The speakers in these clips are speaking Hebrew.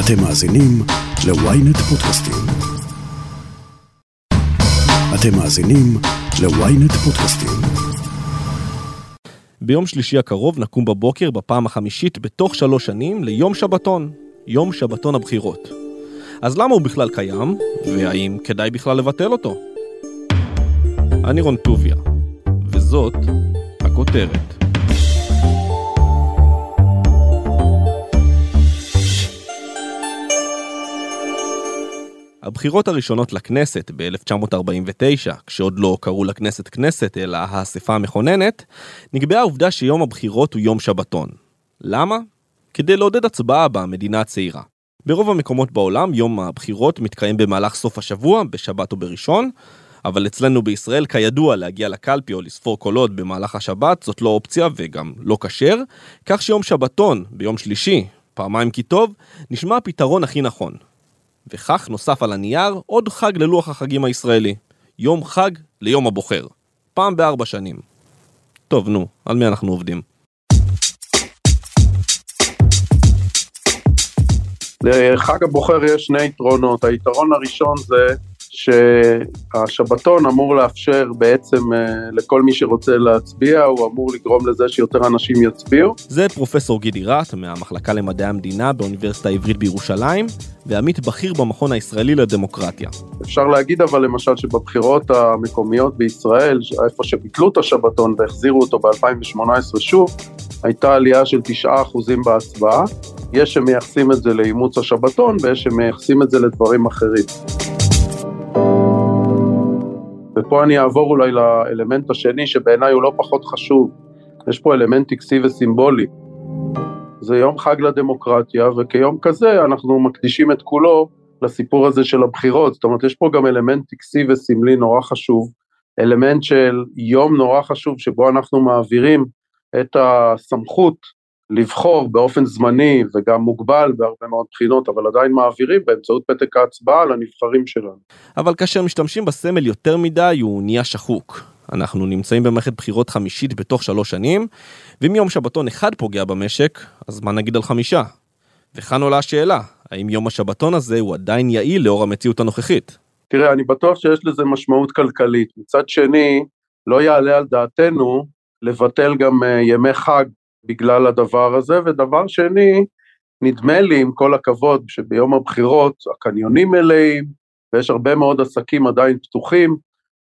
אתם מאזינים ל-ynet פודקאסטים. אתם מאזינים ל-ynet פודקאסטים. ביום שלישי הקרוב נקום בבוקר בפעם החמישית בתוך שלוש שנים ליום שבתון, יום שבתון הבחירות. אז למה הוא בכלל קיים, והאם כדאי בכלל לבטל אותו? אני רון טוביה, וזאת הכותרת. הבחירות הראשונות לכנסת ב-1949, כשעוד לא קראו לכנסת כנסת אלא האספה המכוננת, נקבעה העובדה שיום הבחירות הוא יום שבתון. למה? כדי לעודד הצבעה במדינה הצעירה. ברוב המקומות בעולם יום הבחירות מתקיים במהלך סוף השבוע, בשבת או בראשון, אבל אצלנו בישראל כידוע להגיע לקלפי או לספור קולות במהלך השבת זאת לא אופציה וגם לא כשר, כך שיום שבתון ביום שלישי, פעמיים כי טוב, נשמע הפתרון הכי נכון. וכך נוסף על הנייר עוד חג ללוח החגים הישראלי, יום חג ליום הבוחר, פעם בארבע שנים. טוב נו, על מי אנחנו עובדים? לחג הבוחר יש שני יתרונות, היתרון הראשון זה שהשבתון אמור לאפשר בעצם אה, לכל מי שרוצה להצביע, הוא אמור לגרום לזה שיותר אנשים יצביעו. זה פרופסור גידי רט מהמחלקה למדעי המדינה באוניברסיטה העברית בירושלים, ועמית בכיר במכון הישראלי לדמוקרטיה. אפשר להגיד אבל למשל שבבחירות המקומיות בישראל, איפה שביטלו את השבתון והחזירו אותו ב-2018 שוב, הייתה עלייה של 9% בהצבעה. יש שמייחסים את זה לאימוץ השבתון ויש שמייחסים את זה לדברים אחרים. ופה אני אעבור אולי לאלמנט השני שבעיניי הוא לא פחות חשוב. יש פה אלמנט טקסי וסימבולי. זה יום חג לדמוקרטיה, וכיום כזה אנחנו מקדישים את כולו לסיפור הזה של הבחירות. זאת אומרת, יש פה גם אלמנט טקסי וסמלי נורא חשוב, אלמנט של יום נורא חשוב שבו אנחנו מעבירים את הסמכות לבחור באופן זמני וגם מוגבל בהרבה מאוד בחינות, אבל עדיין מעבירים באמצעות פתק ההצבעה לנבחרים שלנו. אבל כאשר משתמשים בסמל יותר מדי הוא נהיה שחוק. אנחנו נמצאים במערכת בחירות חמישית בתוך שלוש שנים, ואם יום שבתון אחד פוגע במשק, אז מה נגיד על חמישה? וכאן עולה השאלה, האם יום השבתון הזה הוא עדיין יעיל לאור המציאות הנוכחית? תראה, אני בטוח שיש לזה משמעות כלכלית. מצד שני, לא יעלה על דעתנו לבטל גם uh, ימי חג בגלל הדבר הזה, ודבר שני, נדמה לי עם כל הכבוד שביום הבחירות הקניונים מלאים ויש הרבה מאוד עסקים עדיין פתוחים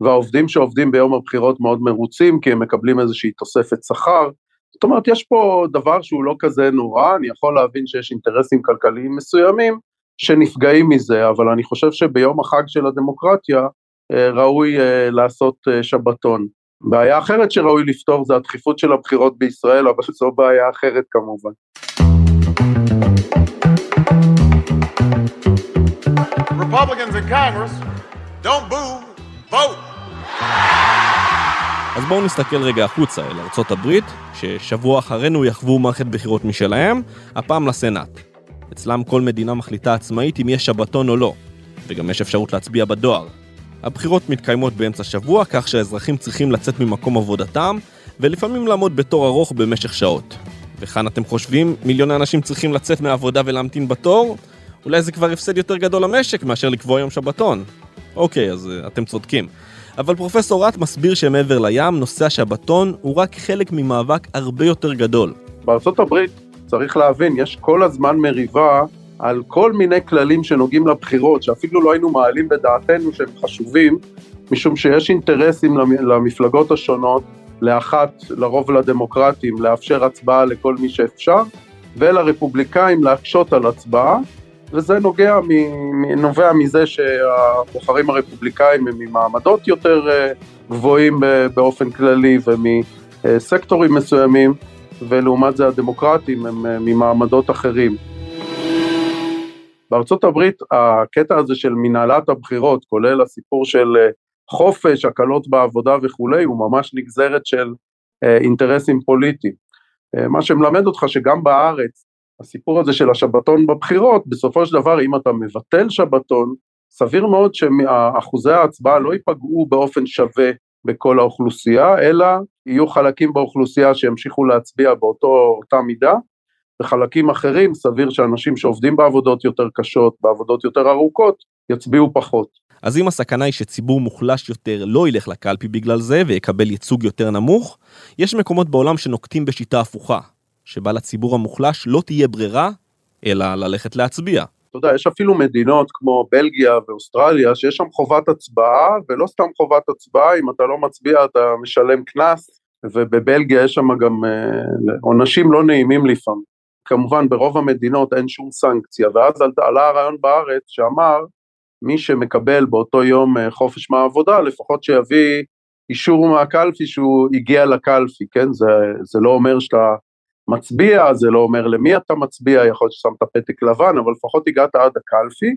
והעובדים שעובדים ביום הבחירות מאוד מרוצים כי הם מקבלים איזושהי תוספת שכר. זאת אומרת יש פה דבר שהוא לא כזה נורא, אני יכול להבין שיש אינטרסים כלכליים מסוימים שנפגעים מזה, אבל אני חושב שביום החג של הדמוקרטיה אה, ראוי אה, לעשות אה, שבתון. בעיה אחרת שראוי לפתור זה הדחיפות של הבחירות בישראל, אבל זו בעיה אחרת כמובן. Republicans in Congress, don't boo, vote. אז בואו נסתכל רגע החוצה אל ארצות הברית, ששבוע אחרינו יחוו מערכת בחירות משלהם, הפעם לסנאט. אצלם כל מדינה מחליטה עצמאית אם יש שבתון או לא, וגם יש אפשרות להצביע בדואר. הבחירות מתקיימות באמצע שבוע, כך שהאזרחים צריכים לצאת ממקום עבודתם, ולפעמים לעמוד בתור ארוך במשך שעות. וכאן אתם חושבים, מיליוני אנשים צריכים לצאת מהעבודה ולהמתין בתור? אולי זה כבר הפסד יותר גדול למשק מאשר לקבוע יום שבתון. אוקיי, אז uh, אתם צודקים. אבל פרופסור רט מסביר שמעבר לים, נושא השבתון הוא רק חלק ממאבק הרבה יותר גדול. בארצות הברית, צריך להבין, יש כל הזמן מריבה על כל מיני כללים שנוגעים לבחירות, שאפילו לא היינו מעלים בדעתנו שהם חשובים, משום שיש אינטרסים למפלגות השונות, לאחת, לרוב לדמוקרטים, לאפשר הצבעה לכל מי שאפשר, ולרפובליקאים להקשות על הצבעה, וזה נוגע, נובע מזה שהבוחרים הרפובליקאים הם ממעמדות יותר אה, גבוהים באופן כללי ומסקטורים מסוימים, ולעומת זה הדמוקרטים הם אה, ממעמדות אחרים. בארצות הברית הקטע הזה של מנהלת הבחירות, כולל הסיפור של אה, חופש, הקלות בעבודה וכולי, הוא ממש נגזרת של אה, אינטרסים פוליטיים. אה, מה שמלמד אותך שגם בארץ, הסיפור הזה של השבתון בבחירות, בסופו של דבר אם אתה מבטל שבתון, סביר מאוד שאחוזי ההצבעה לא ייפגעו באופן שווה בכל האוכלוסייה, אלא יהיו חלקים באוכלוסייה שימשיכו להצביע באותה מידה, בחלקים אחרים סביר שאנשים שעובדים בעבודות יותר קשות, בעבודות יותר ארוכות, יצביעו פחות. אז אם הסכנה היא שציבור מוחלש יותר לא ילך לקלפי בגלל זה ויקבל ייצוג יותר נמוך, יש מקומות בעולם שנוקטים בשיטה הפוכה, שבה לציבור המוחלש לא תהיה ברירה, אלא ללכת להצביע. אתה יודע, יש אפילו מדינות כמו בלגיה ואוסטרליה שיש שם חובת הצבעה, ולא סתם חובת הצבעה, אם אתה לא מצביע אתה משלם קנס, ובבלגיה יש שם גם אה, עונשים לא נעימים לפעמים. כמובן ברוב המדינות אין שום סנקציה, ואז עלה הרעיון בארץ שאמר, מי שמקבל באותו יום אה, חופש מהעבודה, לפחות שיביא אישור מהקלפי שהוא הגיע לקלפי, כן? זה, זה לא אומר שאתה מצביע, זה לא אומר למי אתה מצביע, יכול להיות ששמת פתק לבן, אבל לפחות הגעת עד הקלפי.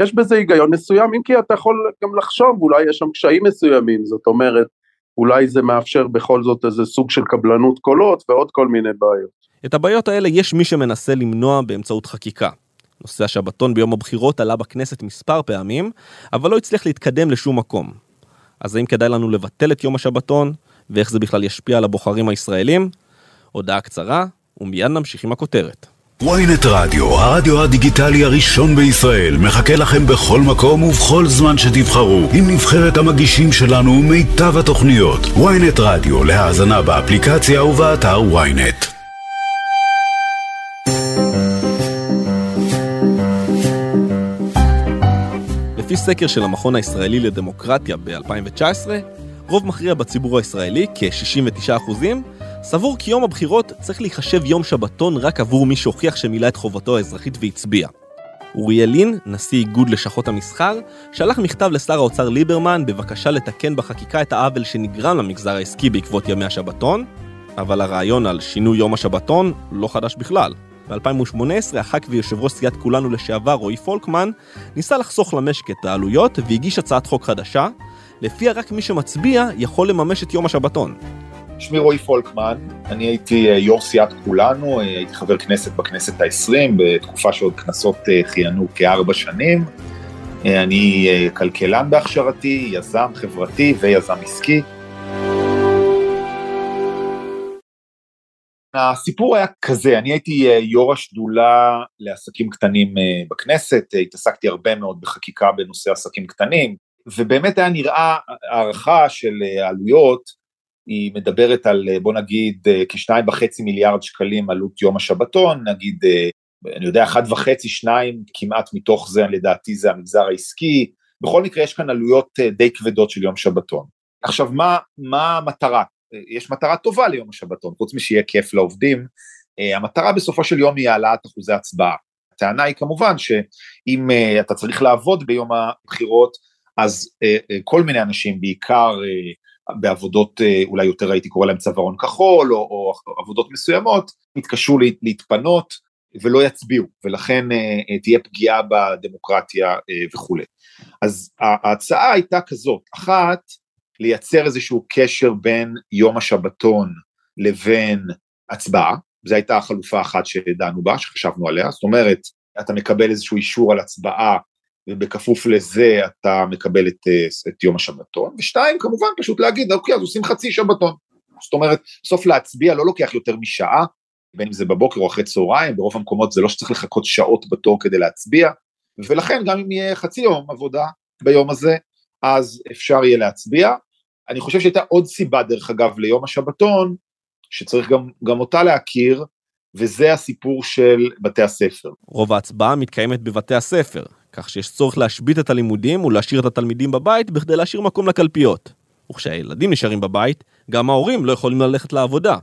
יש בזה היגיון מסוים, אם כי אתה יכול גם לחשוב, אולי יש שם קשיים מסוימים, זאת אומרת, אולי זה מאפשר בכל זאת איזה סוג של קבלנות קולות ועוד כל מיני בעיות. את הבעיות האלה יש מי שמנסה למנוע באמצעות חקיקה. נושא השבתון ביום הבחירות עלה בכנסת מספר פעמים, אבל לא הצליח להתקדם לשום מקום. אז האם כדאי לנו לבטל את יום השבתון, ואיך זה בכלל ישפיע על הבוחרים הישראלים? הודעה קצרה, ומיד נמשיך עם הכותרת. ynet רדיו, הרדיו הדיגיטלי הראשון בישראל, מחכה לכם בכל מקום ובכל זמן שתבחרו, עם נבחרת המגישים שלנו ומיטב התוכניות. ynet רדיו, להאזנה באפליקציה ובאתר ynet. לפי סקר של המכון הישראלי לדמוקרטיה ב-2019, רוב מכריע בציבור הישראלי, כ-69%, סבור כי יום הבחירות צריך להיחשב יום שבתון רק עבור מי שהוכיח שמילא את חובתו האזרחית והצביע. אוריאל לין, נשיא איגוד לשכות המסחר, שלח מכתב לשר האוצר ליברמן בבקשה לתקן בחקיקה את העוול שנגרם למגזר העסקי בעקבות ימי השבתון, אבל הרעיון על שינוי יום השבתון לא חדש בכלל. ב-2018 הח"כ ויושב ראש סיעת כולנו לשעבר רועי פולקמן ניסה לחסוך למשק את העלויות והגיש הצעת חוק חדשה, לפיה רק מי שמצביע יכול לממש את יום השבתון. שמי רועי פולקמן, אני הייתי אה, יו"ר סיעת כולנו, אה, הייתי חבר כנסת בכנסת העשרים, בתקופה שעוד כנסות אה, כיהנו כארבע שנים. אני כלכלן בהכשרתי, יזם חברתי ויזם עסקי. הסיפור היה כזה, אני הייתי יו"ר השדולה לעסקים קטנים בכנסת, התעסקתי הרבה מאוד בחקיקה בנושא עסקים קטנים, ובאמת היה נראה הערכה של עלויות היא מדברת על בוא נגיד כשניים וחצי מיליארד שקלים עלות יום השבתון, נגיד אני יודע אחד וחצי שניים כמעט מתוך זה לדעתי זה המגזר העסקי, בכל מקרה יש כאן עלויות די כבדות של יום שבתון. עכשיו מה, מה המטרה? יש מטרה טובה ליום השבתון, חוץ משיהיה כיף לעובדים, המטרה בסופו של יום היא העלאת אחוזי הצבעה. הטענה היא כמובן שאם אתה צריך לעבוד ביום הבחירות, אז כל מיני אנשים, בעיקר בעבודות אה, אולי יותר הייתי קורא להם צווארון כחול או, או עבודות מסוימות, יתקשו להתפנות ולא יצביעו ולכן אה, אה, תהיה פגיעה בדמוקרטיה וכולי. אז ההצעה הייתה כזאת, אחת לייצר איזשהו קשר בין יום השבתון לבין הצבעה, זו הייתה החלופה אחת שדנו בה, שחשבנו עליה, זאת אומרת אתה מקבל איזשהו אישור על הצבעה ובכפוף לזה אתה מקבל את, את יום השבתון, ושתיים כמובן פשוט להגיד אוקיי אז עושים חצי שבתון, זאת אומרת סוף להצביע לא לוקח יותר משעה, בין אם זה בבוקר או אחרי צהריים, ברוב המקומות זה לא שצריך לחכות שעות בתור כדי להצביע, ולכן גם אם יהיה חצי יום עבודה ביום הזה, אז אפשר יהיה להצביע. אני חושב שהייתה עוד סיבה דרך אגב ליום השבתון, שצריך גם, גם אותה להכיר, וזה הסיפור של בתי הספר. רוב ההצבעה מתקיימת בבתי הספר, כך שיש צורך להשבית את הלימודים ולהשאיר את התלמידים בבית בכדי להשאיר מקום לקלפיות. וכשהילדים נשארים בבית, גם ההורים לא יכולים ללכת לעבודה.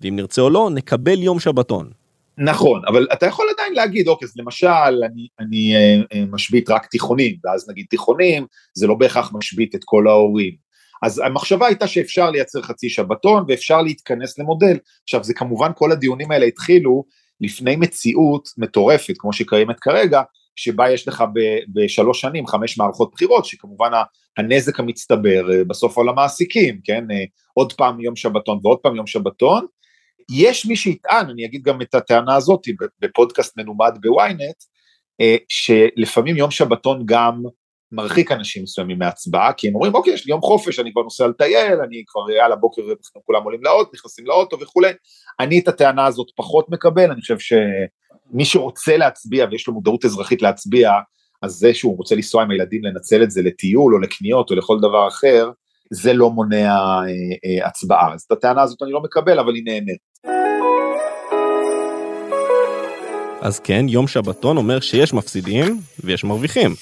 ואם נרצה או לא, נקבל יום שבתון. נכון, אבל אתה יכול עדיין להגיד, אוקיי, אז למשל, אני, אני אה, אה, משבית רק תיכונים, ואז נגיד תיכונים, זה לא בהכרח משבית את כל ההורים. אז המחשבה הייתה שאפשר לייצר חצי שבתון ואפשר להתכנס למודל. עכשיו, זה כמובן, כל הדיונים האלה התחילו לפני מציאות מטורפת, כמו שקיימת כרגע, שבה יש לך בשלוש שנים חמש מערכות בחירות, שכמובן הנזק המצטבר אה, בסוף על המעסיקים, כן, אה, עוד פעם יום שבתון ועוד פעם יום שבתון. יש מי שיטען, אני אגיד גם את הטענה הזאת בפודקאסט מנומד בוויינט, אה, שלפעמים יום שבתון גם מרחיק אנשים מסוימים מהצבעה, כי הם אומרים, אוקיי, יש לי יום חופש, אני כבר נוסע לטייל, אני כבר על הבוקר כולם עולים לאוטו, נכנסים לאוטו וכולי. אני את הטענה הזאת פחות מקבל, אני חושב שמי שרוצה להצביע ויש לו מודעות אזרחית להצביע, אז זה שהוא רוצה לנסוע עם הילדים לנצל את זה לטיול או לקניות או לכל דבר אחר, זה לא מונע אה, אה, הצבעה. אז את הטענה הזאת אני לא מקבל, אבל היא נאמרת. אז כן, יום שבתון אומר שיש מפסידים ויש מרוויחים.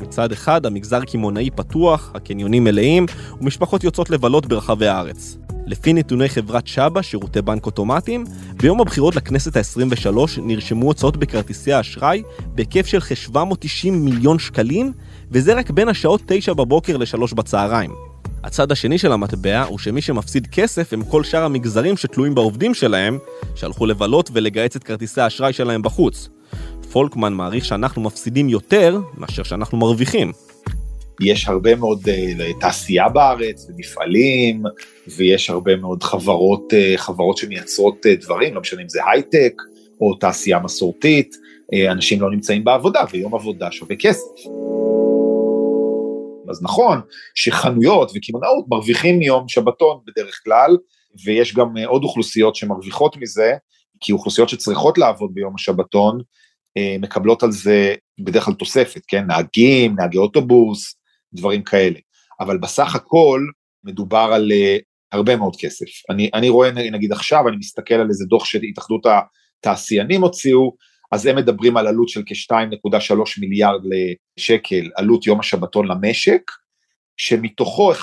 מצד אחד, המגזר קמעונאי פתוח, הקניונים מלאים, ומשפחות יוצאות לבלות ברחבי הארץ. לפי נתוני חברת שבא, שירותי בנק אוטומטיים, ביום הבחירות לכנסת ה-23 נרשמו הוצאות בכרטיסי האשראי בהיקף של כ-790 מיליון שקלים, וזה רק בין השעות 9 בבוקר ל-3 בצהריים. הצד השני של המטבע הוא שמי שמפסיד כסף הם כל שאר המגזרים שתלויים בעובדים שלהם, שהלכו לבלות ולגהץ את כרטיסי האשראי שלהם בחוץ. פולקמן מעריך שאנחנו מפסידים יותר מאשר שאנחנו מרוויחים. יש הרבה מאוד uh, תעשייה בארץ ומפעלים ויש הרבה מאוד חברות, uh, חברות שמייצרות uh, דברים, לא משנה אם זה הייטק או תעשייה מסורתית, uh, אנשים לא נמצאים בעבודה ויום עבודה שווה כסף. אז נכון שחנויות וקמעונאות מרוויחים מיום שבתון בדרך כלל, ויש גם עוד אוכלוסיות שמרוויחות מזה, כי אוכלוסיות שצריכות לעבוד ביום השבתון, מקבלות על זה בדרך כלל תוספת, כן, נהגים, נהגי אוטובוס, דברים כאלה. אבל בסך הכל מדובר על uh, הרבה מאוד כסף. אני, אני רואה נגיד עכשיו, אני מסתכל על איזה דוח שהתאחדות התעשיינים הוציאו, אז הם מדברים על עלות של כ-2.3 מיליארד שקל, עלות יום השבתון למשק, שמתוכו 1.6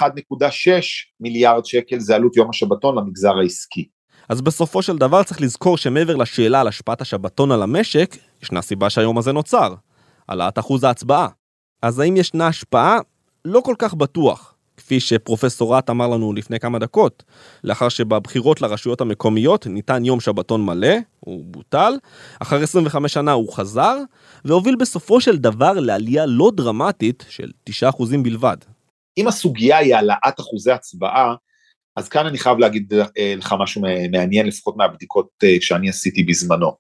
מיליארד שקל זה עלות יום השבתון למגזר העסקי. אז בסופו של דבר צריך לזכור שמעבר לשאלה על השפעת השבתון על המשק, ישנה סיבה שהיום הזה נוצר, העלאת אחוז ההצבעה. אז האם ישנה השפעה? לא כל כך בטוח, כפי שפרופסור רט אמר לנו לפני כמה דקות, לאחר שבבחירות לרשויות המקומיות ניתן יום שבתון מלא, הוא בוטל, אחר 25 שנה הוא חזר, והוביל בסופו של דבר לעלייה לא דרמטית של 9% בלבד. אם הסוגיה היא העלאת אחוזי הצבעה, אז כאן אני חייב להגיד אה, לך משהו מעניין, לפחות מהבדיקות אה, שאני עשיתי בזמנו.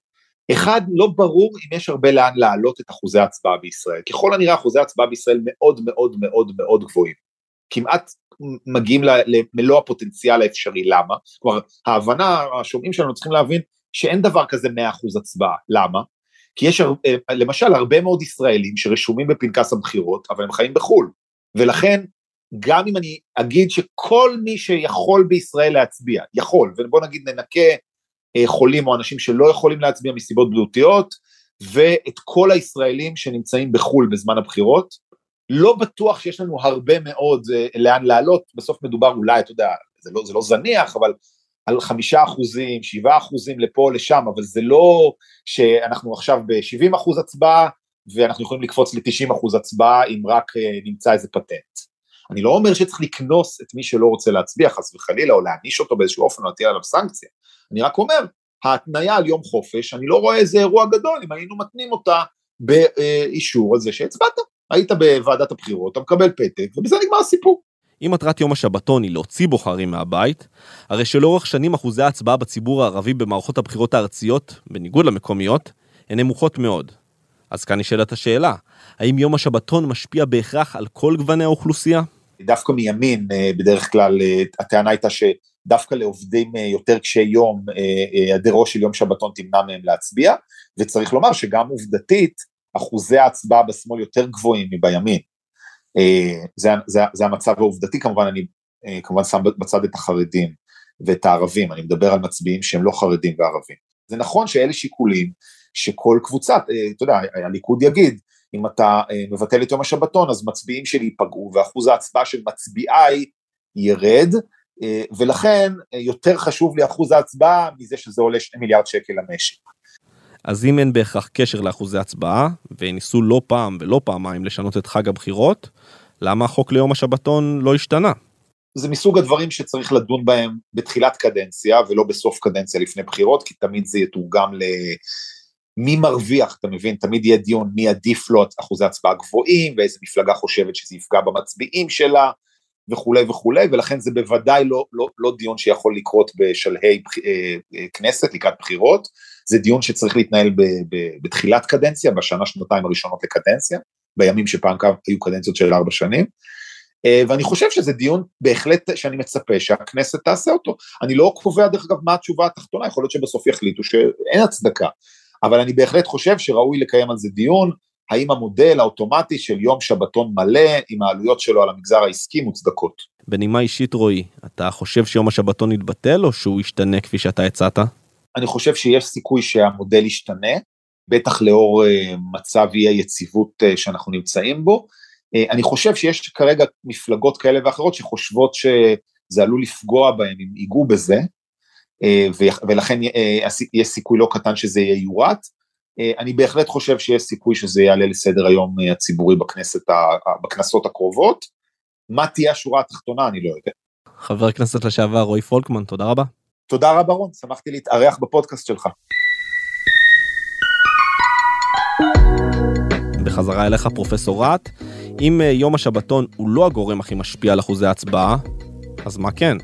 אחד, לא ברור אם יש הרבה לאן להעלות את אחוזי ההצבעה בישראל. ככל הנראה אחוזי ההצבעה בישראל מאוד מאוד מאוד מאוד גבוהים. כמעט מגיעים למלוא הפוטנציאל האפשרי, למה? כלומר, ההבנה, השומעים שלנו צריכים להבין שאין דבר כזה 100% הצבעה, למה? כי יש אה, למשל הרבה מאוד ישראלים שרשומים בפנקס הבחירות, אבל הם חיים בחו"ל, ולכן גם אם אני אגיד שכל מי שיכול בישראל להצביע, יכול, ובוא נגיד ננקה אה, חולים או אנשים שלא יכולים להצביע מסיבות בריאותיות, ואת כל הישראלים שנמצאים בחו"ל בזמן הבחירות. לא בטוח שיש לנו הרבה מאוד לאן לעלות, בסוף מדובר אולי, אתה יודע, זה לא, זה לא זניח, אבל על חמישה אחוזים, שבעה אחוזים לפה לשם, אבל זה לא שאנחנו עכשיו ב-70 אחוז הצבעה, ואנחנו יכולים לקפוץ ל-90 אחוז הצבעה אם רק אה, נמצא איזה פטנט. אני לא אומר שצריך לקנוס את מי שלא רוצה להצביע חס וחלילה, או להעניש אותו באיזשהו אופן או להטיל עליו סנקציה. אני רק אומר, ההתניה על יום חופש, אני לא רואה איזה אירוע גדול אם היינו מתנים אותה באישור על זה שהצבעת. היית בוועדת הבחירות, אתה מקבל פתק, ובזה נגמר הסיפור. אם מטרת יום השבתון היא להוציא בוחרים מהבית, הרי שלאורך שנים אחוזי ההצבעה בציבור הערבי במערכות הבחירות הארציות, בניגוד למקומיות, הן נמוכות מאוד. אז כאן נשאלת השאלה, האם יום השבתון משפיע בהכרח על כל גווני האוכלוסייה? דווקא מימין, אה, בדרך כלל, אה, הטענה הייתה שדווקא לעובדים אה, יותר קשי יום, היעדרו של יום שבתון תמנע מהם להצביע, וצריך לומר שגם עובדתית, אחוזי ההצבעה בשמאל יותר גבוהים מבימין. זה, זה, זה המצב העובדתי, כמובן, אני כמובן שם בצד את החרדים ואת הערבים, אני מדבר על מצביעים שהם לא חרדים וערבים. זה נכון שאלה שיקולים שכל קבוצה, אתה יודע, הליכוד יגיד, אם אתה אה, מבטל את יום השבתון אז מצביעים שלי ייפגעו ואחוז ההצבעה של מצביעיי ירד אה, ולכן אה, יותר חשוב לי אחוז ההצבעה מזה שזה עולה 2 מיליארד שקל למשק. אז אם אין בהכרח קשר לאחוזי הצבעה, וניסו לא פעם ולא פעמיים לשנות את חג הבחירות, למה החוק ליום השבתון לא השתנה? זה מסוג הדברים שצריך לדון בהם בתחילת קדנציה ולא בסוף קדנציה לפני בחירות, כי תמיד זה יתורגם מי מרוויח, אתה מבין? תמיד יהיה דיון מי עדיף לו אחוזי הצבעה גבוהים, ואיזה מפלגה חושבת שזה יפגע במצביעים שלה, וכולי וכולי, ולכן זה בוודאי לא, לא, לא דיון שיכול לקרות בשלהי אה, אה, כנסת לקראת בחירות, זה דיון שצריך להתנהל ב, ב, בתחילת קדנציה, בשנה שנתיים הראשונות לקדנציה, בימים שפעם היו קדנציות של ארבע שנים. אה, ואני חושב שזה דיון בהחלט שאני מצפה שהכנסת תעשה אותו. אני לא קובע דרך אגב מה התשובה התחתונה, יכול להיות שבסוף יחליטו שאין הצדקה, אבל אני בהחלט חושב שראוי לקיים על זה דיון, האם המודל האוטומטי של יום שבתון מלא עם העלויות שלו על המגזר העסקי מוצדקות. בנימה אישית רועי, אתה חושב שיום השבתון יתבטל או שהוא ישתנה כפי שאתה הצעת? אני חושב שיש סיכוי שהמודל ישתנה, בטח לאור uh, מצב אי היציבות uh, שאנחנו נמצאים בו. Uh, אני חושב שיש כרגע מפלגות כאלה ואחרות שחושבות שזה עלול לפגוע בהם אם ייגעו בזה, ולכן יש סיכוי לא קטן שזה ייורט. Uh, אני בהחלט חושב שיש סיכוי שזה יעלה לסדר היום הציבורי בכנסת, בכנסות הקרובות. מה תהיה השורה התחתונה אני לא יודע. חבר הכנסת לשעבר רועי פולקמן, תודה רבה. תודה רבה רון, שמחתי להתארח בפודקאסט שלך. בחזרה אליך פרופסור רהט, אם אה, יום השבתון הוא לא הגורם הכי משפיע על אחוזי ההצבעה, אז מה כן?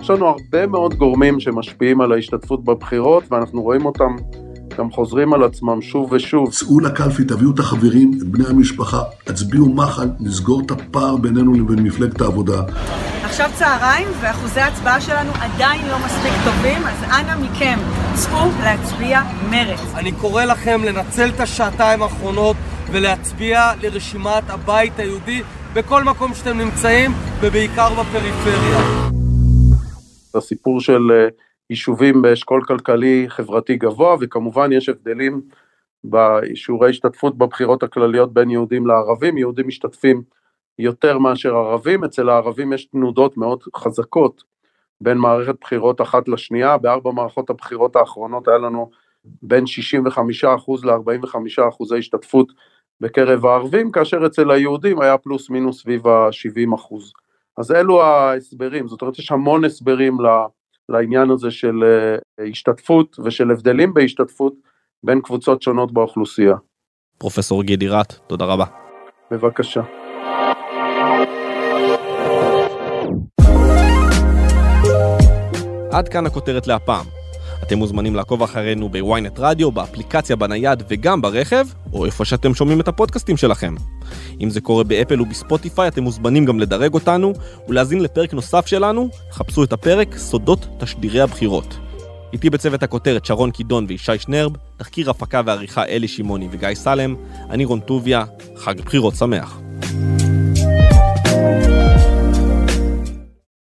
יש לנו הרבה מאוד גורמים שמשפיעים על ההשתתפות בבחירות ואנחנו רואים אותם גם חוזרים על עצמם שוב ושוב. צאו לקלפי, תביאו את החברים, את בני המשפחה, הצביעו מחל, נסגור את הפער בינינו לבין מפלגת העבודה. עכשיו צהריים ואחוזי ההצבעה שלנו עדיין לא מספיק טובים, אז אנא מכם, צאו להצביע מרץ. אני קורא לכם לנצל את השעתיים האחרונות ולהצביע לרשימת הבית היהודי בכל מקום שאתם נמצאים, ובעיקר בפריפריה. הסיפור של אה, יישובים באשכול כלכלי חברתי גבוה, וכמובן יש הבדלים בשיעורי השתתפות בבחירות הכלליות בין יהודים לערבים, יהודים משתתפים יותר מאשר ערבים, אצל הערבים יש תנודות מאוד חזקות בין מערכת בחירות אחת לשנייה, בארבע מערכות הבחירות האחרונות היה לנו בין 65% ל-45% אחוזי השתתפות בקרב הערבים, כאשר אצל היהודים היה פלוס מינוס סביב ה-70%. אז אלו ההסברים, זאת אומרת יש המון הסברים לעניין הזה של אה, השתתפות ושל הבדלים בהשתתפות בין קבוצות שונות באוכלוסייה. פרופסור גידי רט, תודה רבה. בבקשה. עד כאן הכותרת להפעם. אתם מוזמנים לעקוב אחרינו בוויינט רדיו, באפליקציה בנייד וגם ברכב, או איפה שאתם שומעים את הפודקאסטים שלכם. אם זה קורה באפל ובספוטיפיי, אתם מוזמנים גם לדרג אותנו ולהאזין לפרק נוסף שלנו, חפשו את הפרק סודות תשדירי הבחירות. איתי בצוות הכותרת שרון קידון וישי שנרב, תחקיר הפקה ועריכה אלי שמעוני וגיא סלם, אני רון טוביה, חג בחירות שמח.